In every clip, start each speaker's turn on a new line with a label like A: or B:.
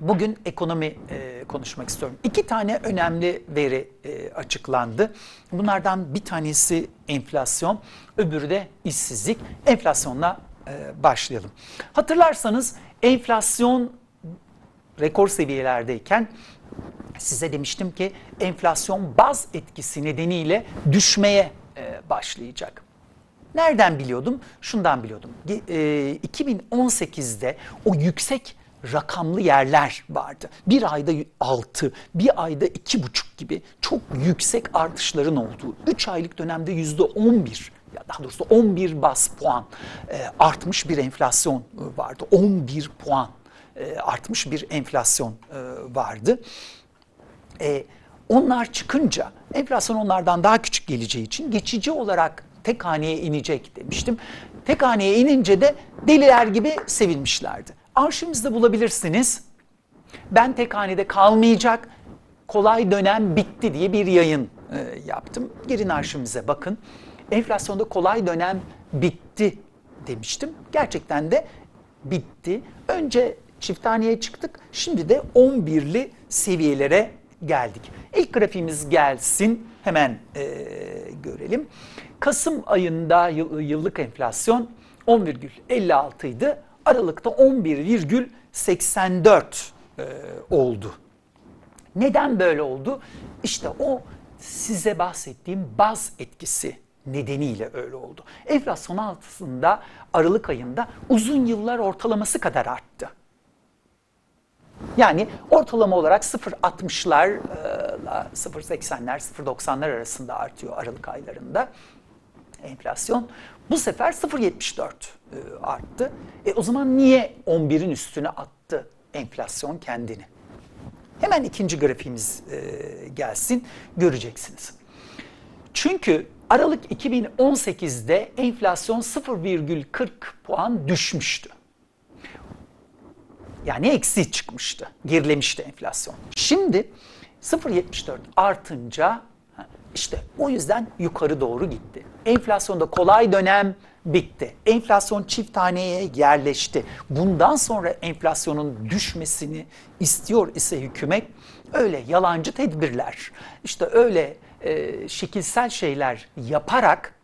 A: Bugün ekonomi e, konuşmak istiyorum. İki tane önemli veri e, açıklandı. Bunlardan bir tanesi enflasyon, öbürü de işsizlik. Enflasyonla e, başlayalım. Hatırlarsanız enflasyon rekor seviyelerdeyken size demiştim ki enflasyon baz etkisi nedeniyle düşmeye e, başlayacak. Nereden biliyordum? Şundan biliyordum. E, 2018'de o yüksek rakamlı yerler vardı. Bir ayda 6, bir ayda 2,5 gibi çok yüksek artışların olduğu, 3 aylık dönemde %11 ya daha doğrusu 11 bas puan e, artmış bir enflasyon e, vardı. 11 puan e, artmış bir enflasyon e, vardı. E, onlar çıkınca enflasyon onlardan daha küçük geleceği için geçici olarak tek haneye inecek demiştim. Tek haneye inince de deliler gibi sevinmişlerdi. Arşivimizde bulabilirsiniz. Ben tek hanede kalmayacak, kolay dönem bitti diye bir yayın e, yaptım. Girin arşivimize bakın. Enflasyonda kolay dönem bitti demiştim. Gerçekten de bitti. Önce çifthaneye çıktık. Şimdi de 11'li seviyelere geldik. İlk grafiğimiz gelsin. Hemen e, görelim. Kasım ayında yıllık enflasyon 10,56 idi. Aralıkta 11,84 e, oldu. Neden böyle oldu? İşte o size bahsettiğim baz etkisi nedeniyle öyle oldu. Enflasyon altında Aralık ayında uzun yıllar ortalaması kadar arttı. Yani ortalama olarak 0.60'lar ile 0.80'ler 0.90'lar arasında artıyor Aralık aylarında enflasyon. Bu sefer 0.74 e, arttı. E o zaman niye 11'in üstüne attı enflasyon kendini? Hemen ikinci grafiğimiz e, gelsin göreceksiniz. Çünkü Aralık 2018'de enflasyon 0,40 puan düşmüştü. Yani eksi çıkmıştı, gerilemişti enflasyon. Şimdi 0.74 artınca işte o yüzden yukarı doğru gitti. Enflasyonda kolay dönem bitti. Enflasyon çift taneye yerleşti. Bundan sonra enflasyonun düşmesini istiyor ise hükümet öyle yalancı tedbirler, işte öyle e, şekilsel şeyler yaparak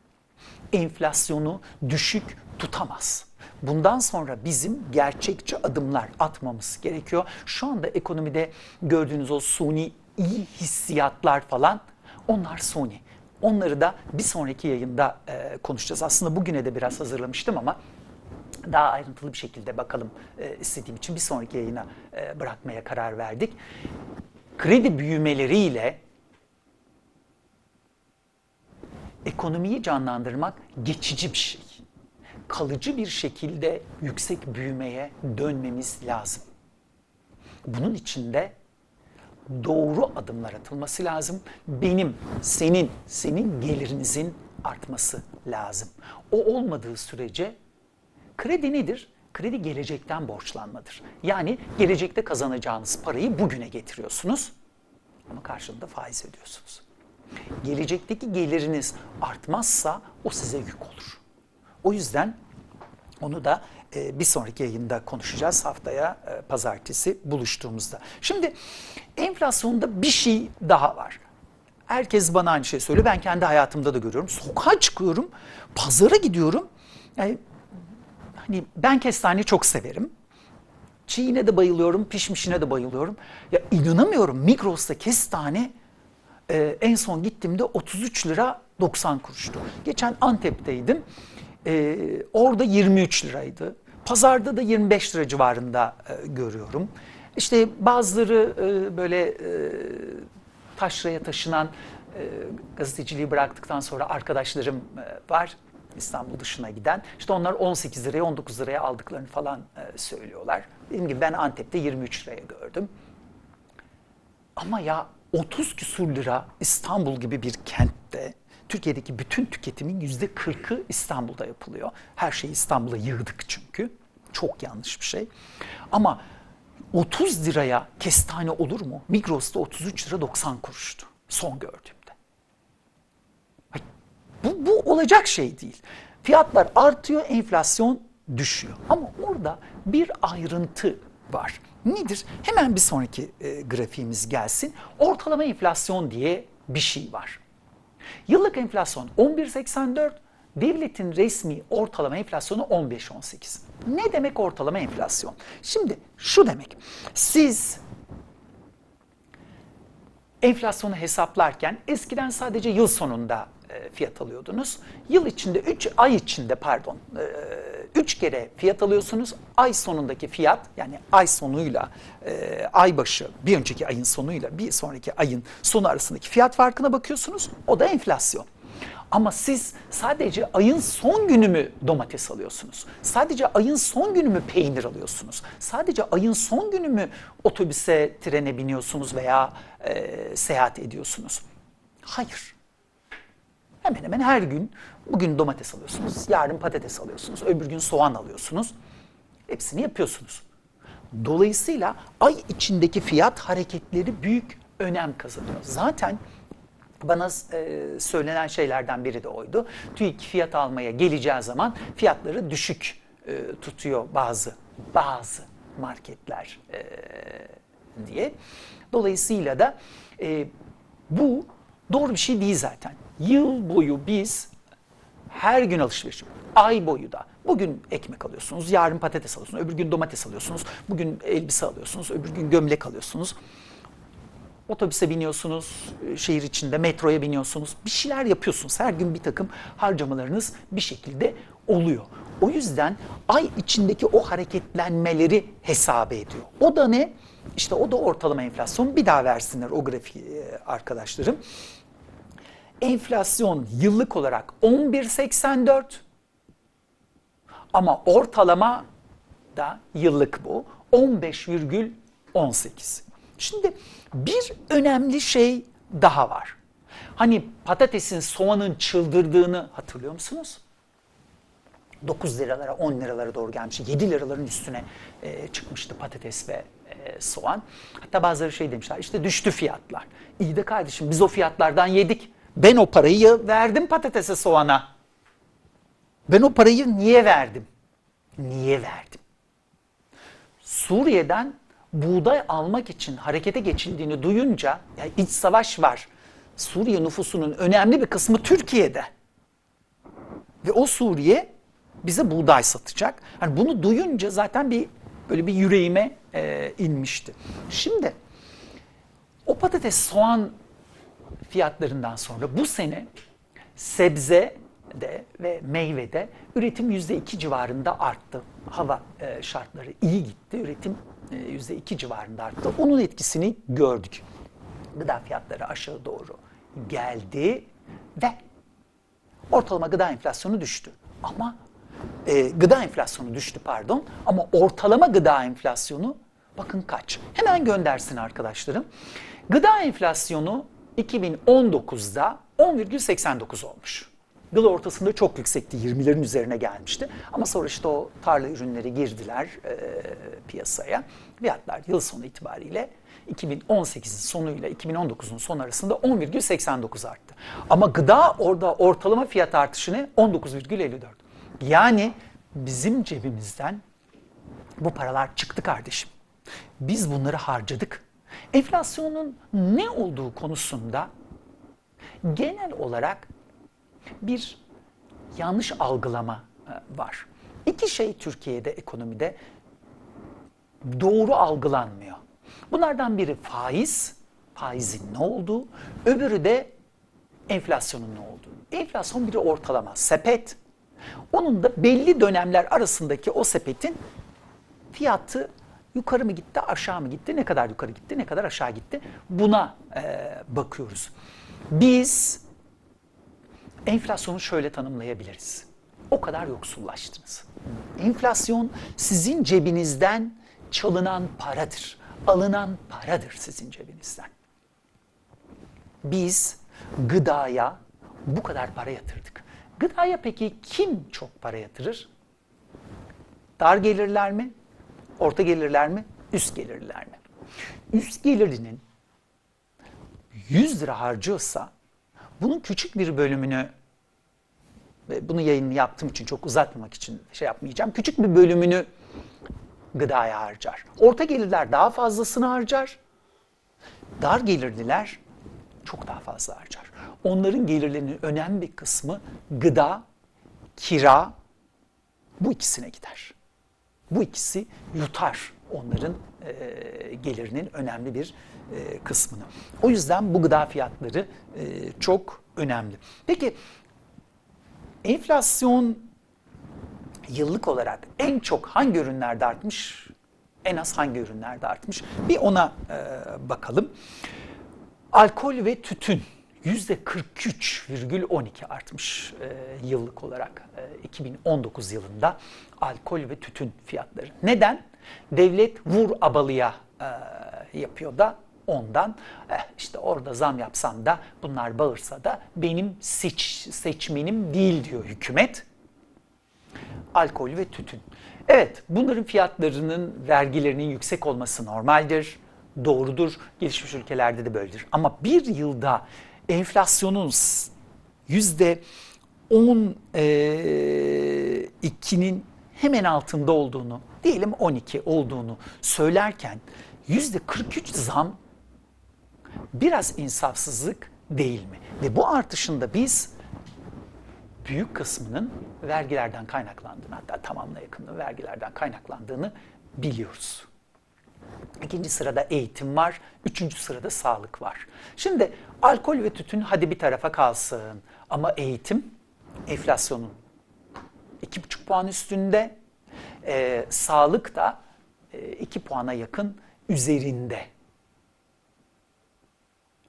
A: enflasyonu düşük tutamaz. Bundan sonra bizim gerçekçi adımlar atmamız gerekiyor. Şu anda ekonomide gördüğünüz o suni iyi hissiyatlar falan onlar suni. Onları da bir sonraki yayında e, konuşacağız. Aslında bugüne de biraz hazırlamıştım ama daha ayrıntılı bir şekilde bakalım e, istediğim için bir sonraki yayına e, bırakmaya karar verdik. Kredi büyümeleriyle ekonomiyi canlandırmak geçici bir şey. Kalıcı bir şekilde yüksek büyümeye dönmemiz lazım. Bunun için de doğru adımlar atılması lazım. Benim, senin, senin gelirinizin artması lazım. O olmadığı sürece kredi nedir? Kredi gelecekten borçlanmadır. Yani gelecekte kazanacağınız parayı bugüne getiriyorsunuz ama karşılığında faiz ödüyorsunuz. Gelecekteki geliriniz artmazsa o size yük olur. O yüzden onu da e, bir sonraki yayında konuşacağız haftaya e, pazartesi buluştuğumuzda. Şimdi enflasyonda bir şey daha var. Herkes bana aynı şey söylüyor. Ben kendi hayatımda da görüyorum. Sokağa çıkıyorum, pazara gidiyorum. Yani hani ben kestaneyi çok severim. Çiğine de bayılıyorum, pişmişine de bayılıyorum. Ya inanamıyorum Migros'ta kestane e, en son gittiğimde 33 lira 90 kuruştu. Geçen Antep'teydim. E, orada 23 liraydı. Pazarda da 25 lira civarında e, görüyorum. İşte bazıları e, böyle e, taşraya taşınan e, gazeteciliği bıraktıktan sonra arkadaşlarım e, var. İstanbul dışına giden. İşte onlar 18 liraya 19 liraya aldıklarını falan e, söylüyorlar. Dediğim gibi ben Antep'te 23 liraya gördüm. Ama ya 30 küsur lira İstanbul gibi bir kentte Türkiye'deki bütün tüketimin yüzde 40'ı İstanbul'da yapılıyor. Her şeyi İstanbul'a yığdık çünkü. Çok yanlış bir şey. Ama 30 liraya kestane olur mu? Migros'ta 33 lira 90 kuruştu son gördüğümde. Bu, bu olacak şey değil. Fiyatlar artıyor, enflasyon düşüyor. Ama orada bir ayrıntı var. nedir? Hemen bir sonraki e, grafiğimiz gelsin. Ortalama enflasyon diye bir şey var. Yıllık enflasyon 11.84, devletin resmi ortalama enflasyonu 15.18. Ne demek ortalama enflasyon? Şimdi şu demek. Siz enflasyonu hesaplarken eskiden sadece yıl sonunda fiyat alıyordunuz. Yıl içinde 3 ay içinde pardon 3 e, kere fiyat alıyorsunuz. Ay sonundaki fiyat yani ay sonuyla e, ay başı bir önceki ayın sonuyla bir sonraki ayın sonu arasındaki fiyat farkına bakıyorsunuz. O da enflasyon. Ama siz sadece ayın son günü mü domates alıyorsunuz? Sadece ayın son günü mü peynir alıyorsunuz? Sadece ayın son günü mü otobüse, trene biniyorsunuz veya e, seyahat ediyorsunuz? Hayır. Hemen hemen her gün bugün domates alıyorsunuz, yarın patates alıyorsunuz, öbür gün soğan alıyorsunuz. Hepsini yapıyorsunuz. Dolayısıyla ay içindeki fiyat hareketleri büyük önem kazanıyor. Zaten bana e, söylenen şeylerden biri de oydu. TÜİK fiyat almaya geleceği zaman fiyatları düşük e, tutuyor bazı bazı marketler e, diye. Dolayısıyla da e, bu doğru bir şey değil zaten. Yıl boyu biz her gün alışveriş Ay boyu da. Bugün ekmek alıyorsunuz, yarın patates alıyorsunuz, öbür gün domates alıyorsunuz, bugün elbise alıyorsunuz, öbür gün gömlek alıyorsunuz. Otobüse biniyorsunuz, şehir içinde metroya biniyorsunuz. Bir şeyler yapıyorsunuz. Her gün bir takım harcamalarınız bir şekilde oluyor. O yüzden ay içindeki o hareketlenmeleri hesap ediyor. O da ne? İşte o da ortalama enflasyon. Bir daha versinler o grafiği e, arkadaşlarım. Enflasyon yıllık olarak 11.84 ama ortalama da yıllık bu 15,18. Şimdi bir önemli şey daha var. Hani patatesin, soğanın çıldırdığını hatırlıyor musunuz? 9 liralara, 10 liralara doğru gelmiş. 7 liraların üstüne e, çıkmıştı patates ve e, soğan. Hatta bazıları şey demişler, işte düştü fiyatlar. İyi de kardeşim biz o fiyatlardan yedik. Ben o parayı verdim patatese, soğana. Ben o parayı niye verdim? Niye verdim? Suriye'den buğday almak için harekete geçildiğini duyunca, yani iç savaş var. Suriye nüfusunun önemli bir kısmı Türkiye'de. Ve o Suriye bize buğday satacak. Yani bunu duyunca zaten bir böyle bir yüreğime e, inmişti. Şimdi o patates soğan fiyatlarından sonra bu sene sebze de ve meyvede üretim yüzde iki civarında arttı. Hava e, şartları iyi gitti. Üretim e, yüzde iki civarında arttı. Onun etkisini gördük. Gıda fiyatları aşağı doğru geldi ve ortalama gıda enflasyonu düştü. Ama e, gıda enflasyonu düştü pardon ama ortalama gıda enflasyonu bakın kaç. Hemen göndersin arkadaşlarım. Gıda enflasyonu 2019'da 10,89 olmuş. Yıl ortasında çok yüksekti, 20'lerin üzerine gelmişti. Ama sonra işte o tarla ürünleri girdiler e, piyasaya. Fiyatlar yıl sonu itibariyle 2018'in sonuyla 2019'un son arasında 10,89 arttı. Ama gıda orada ortalama fiyat artışı ne? 19,54. Yani bizim cebimizden bu paralar çıktı kardeşim. Biz bunları harcadık. Enflasyonun ne olduğu konusunda genel olarak bir yanlış algılama e, var. İki şey Türkiye'de ekonomide doğru algılanmıyor. Bunlardan biri faiz, faizin ne olduğu, öbürü de enflasyonun ne olduğu. Enflasyon biri ortalama, sepet. Onun da belli dönemler arasındaki o sepetin fiyatı yukarı mı gitti, aşağı mı gitti, ne kadar yukarı gitti, ne kadar aşağı gitti buna e, bakıyoruz. Biz enflasyonu şöyle tanımlayabiliriz. O kadar yoksullaştınız. Enflasyon sizin cebinizden çalınan paradır. Alınan paradır sizin cebinizden. Biz gıdaya bu kadar para yatırdık. Gıdaya peki kim çok para yatırır? Dar gelirler mi? Orta gelirler mi? Üst gelirler mi? Üst gelirinin 100 lira harcıyorsa bunun küçük bir bölümünü bunu yayın yaptığım için çok uzatmamak için şey yapmayacağım. Küçük bir bölümünü gıdaya harcar. Orta gelirler daha fazlasını harcar. Dar gelirliler çok daha fazla harcar. Onların gelirlerinin önemli bir kısmı gıda, kira bu ikisine gider. Bu ikisi yutar onların e, gelirinin önemli bir e, kısmını. O yüzden bu gıda fiyatları e, çok önemli. Peki enflasyon yıllık olarak en çok hangi ürünlerde artmış? En az hangi ürünlerde artmış? Bir ona e, bakalım. Alkol ve tütün %43,12 artmış e, yıllık olarak e, 2019 yılında alkol ve tütün fiyatları. Neden? Devlet vur abalıya e, yapıyor da ondan eh, işte orada zam yapsam da bunlar bağırsa da benim seç, seçmenim değil diyor hükümet. Alkol ve tütün. Evet bunların fiyatlarının vergilerinin yüksek olması normaldir, doğrudur. Gelişmiş ülkelerde de böyledir. Ama bir yılda enflasyonun yüzde 12'nin hemen altında olduğunu, diyelim 12 olduğunu söylerken yüzde 43 zam biraz insafsızlık değil mi? Ve bu artışında biz büyük kısmının vergilerden kaynaklandığını hatta tamamına yakınının vergilerden kaynaklandığını biliyoruz. İkinci sırada eğitim var, üçüncü sırada sağlık var. Şimdi alkol ve tütün hadi bir tarafa kalsın ama eğitim enflasyonun iki buçuk puan üstünde, e, sağlık da e, iki puana yakın üzerinde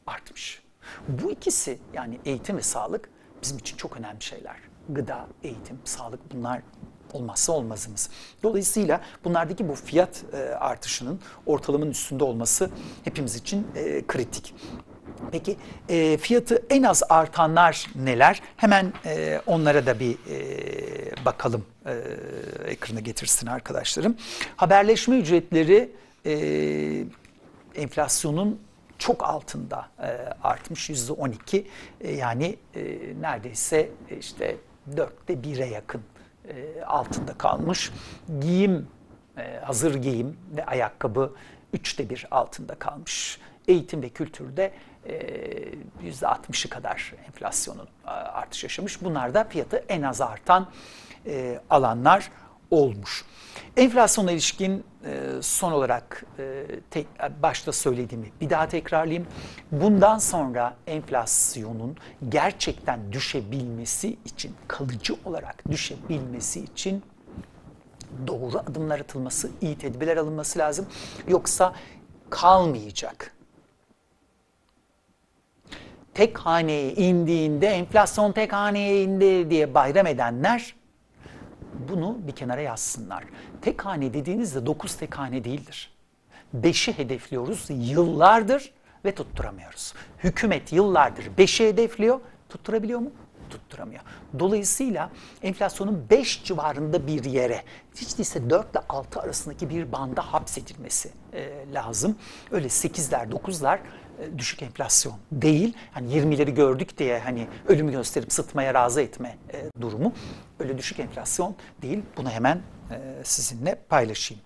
A: artmış. Bu ikisi yani eğitim ve sağlık bizim için çok önemli şeyler. Gıda, eğitim, sağlık bunlar olmazsa olmazımız. Dolayısıyla bunlardaki bu fiyat e, artışının ortalamanın üstünde olması hepimiz için e, kritik. Peki e, fiyatı en az artanlar neler? Hemen e, onlara da bir e, bakalım e, ekrana getirsin arkadaşlarım. Haberleşme ücretleri e, enflasyonun çok altında e, artmış yüzde 12 e, yani e, neredeyse işte dörtte bire yakın e, altında kalmış. Giyim, e, hazır giyim ve ayakkabı üçte bir altında kalmış. Eğitim ve kültürde yüzde 60'ı kadar enflasyonun artış yaşamış. Bunlar da fiyatı en az artan alanlar olmuş. Enflasyona ilişkin son olarak başta söylediğimi bir daha tekrarlayayım. Bundan sonra enflasyonun gerçekten düşebilmesi için, kalıcı olarak düşebilmesi için doğru adımlar atılması, iyi tedbirler alınması lazım. Yoksa kalmayacak tek haneye indiğinde enflasyon tek haneye indi diye bayram edenler bunu bir kenara yazsınlar. Tek hane dediğinizde 9 tek hane değildir. 5'i hedefliyoruz yıllardır ve tutturamıyoruz. Hükümet yıllardır 5'i hedefliyor, tutturabiliyor mu? tutturamıyor. Dolayısıyla enflasyonun 5 civarında bir yere, hiç değilse 4 ile 6 arasındaki bir banda hapsedilmesi e, lazım. Öyle 8'ler, 9'lar e, düşük enflasyon değil. Hani 20'leri gördük diye hani ölümü gösterip sıtmaya razı etme e, durumu. Öyle düşük enflasyon değil. Bunu hemen e, sizinle paylaşayım.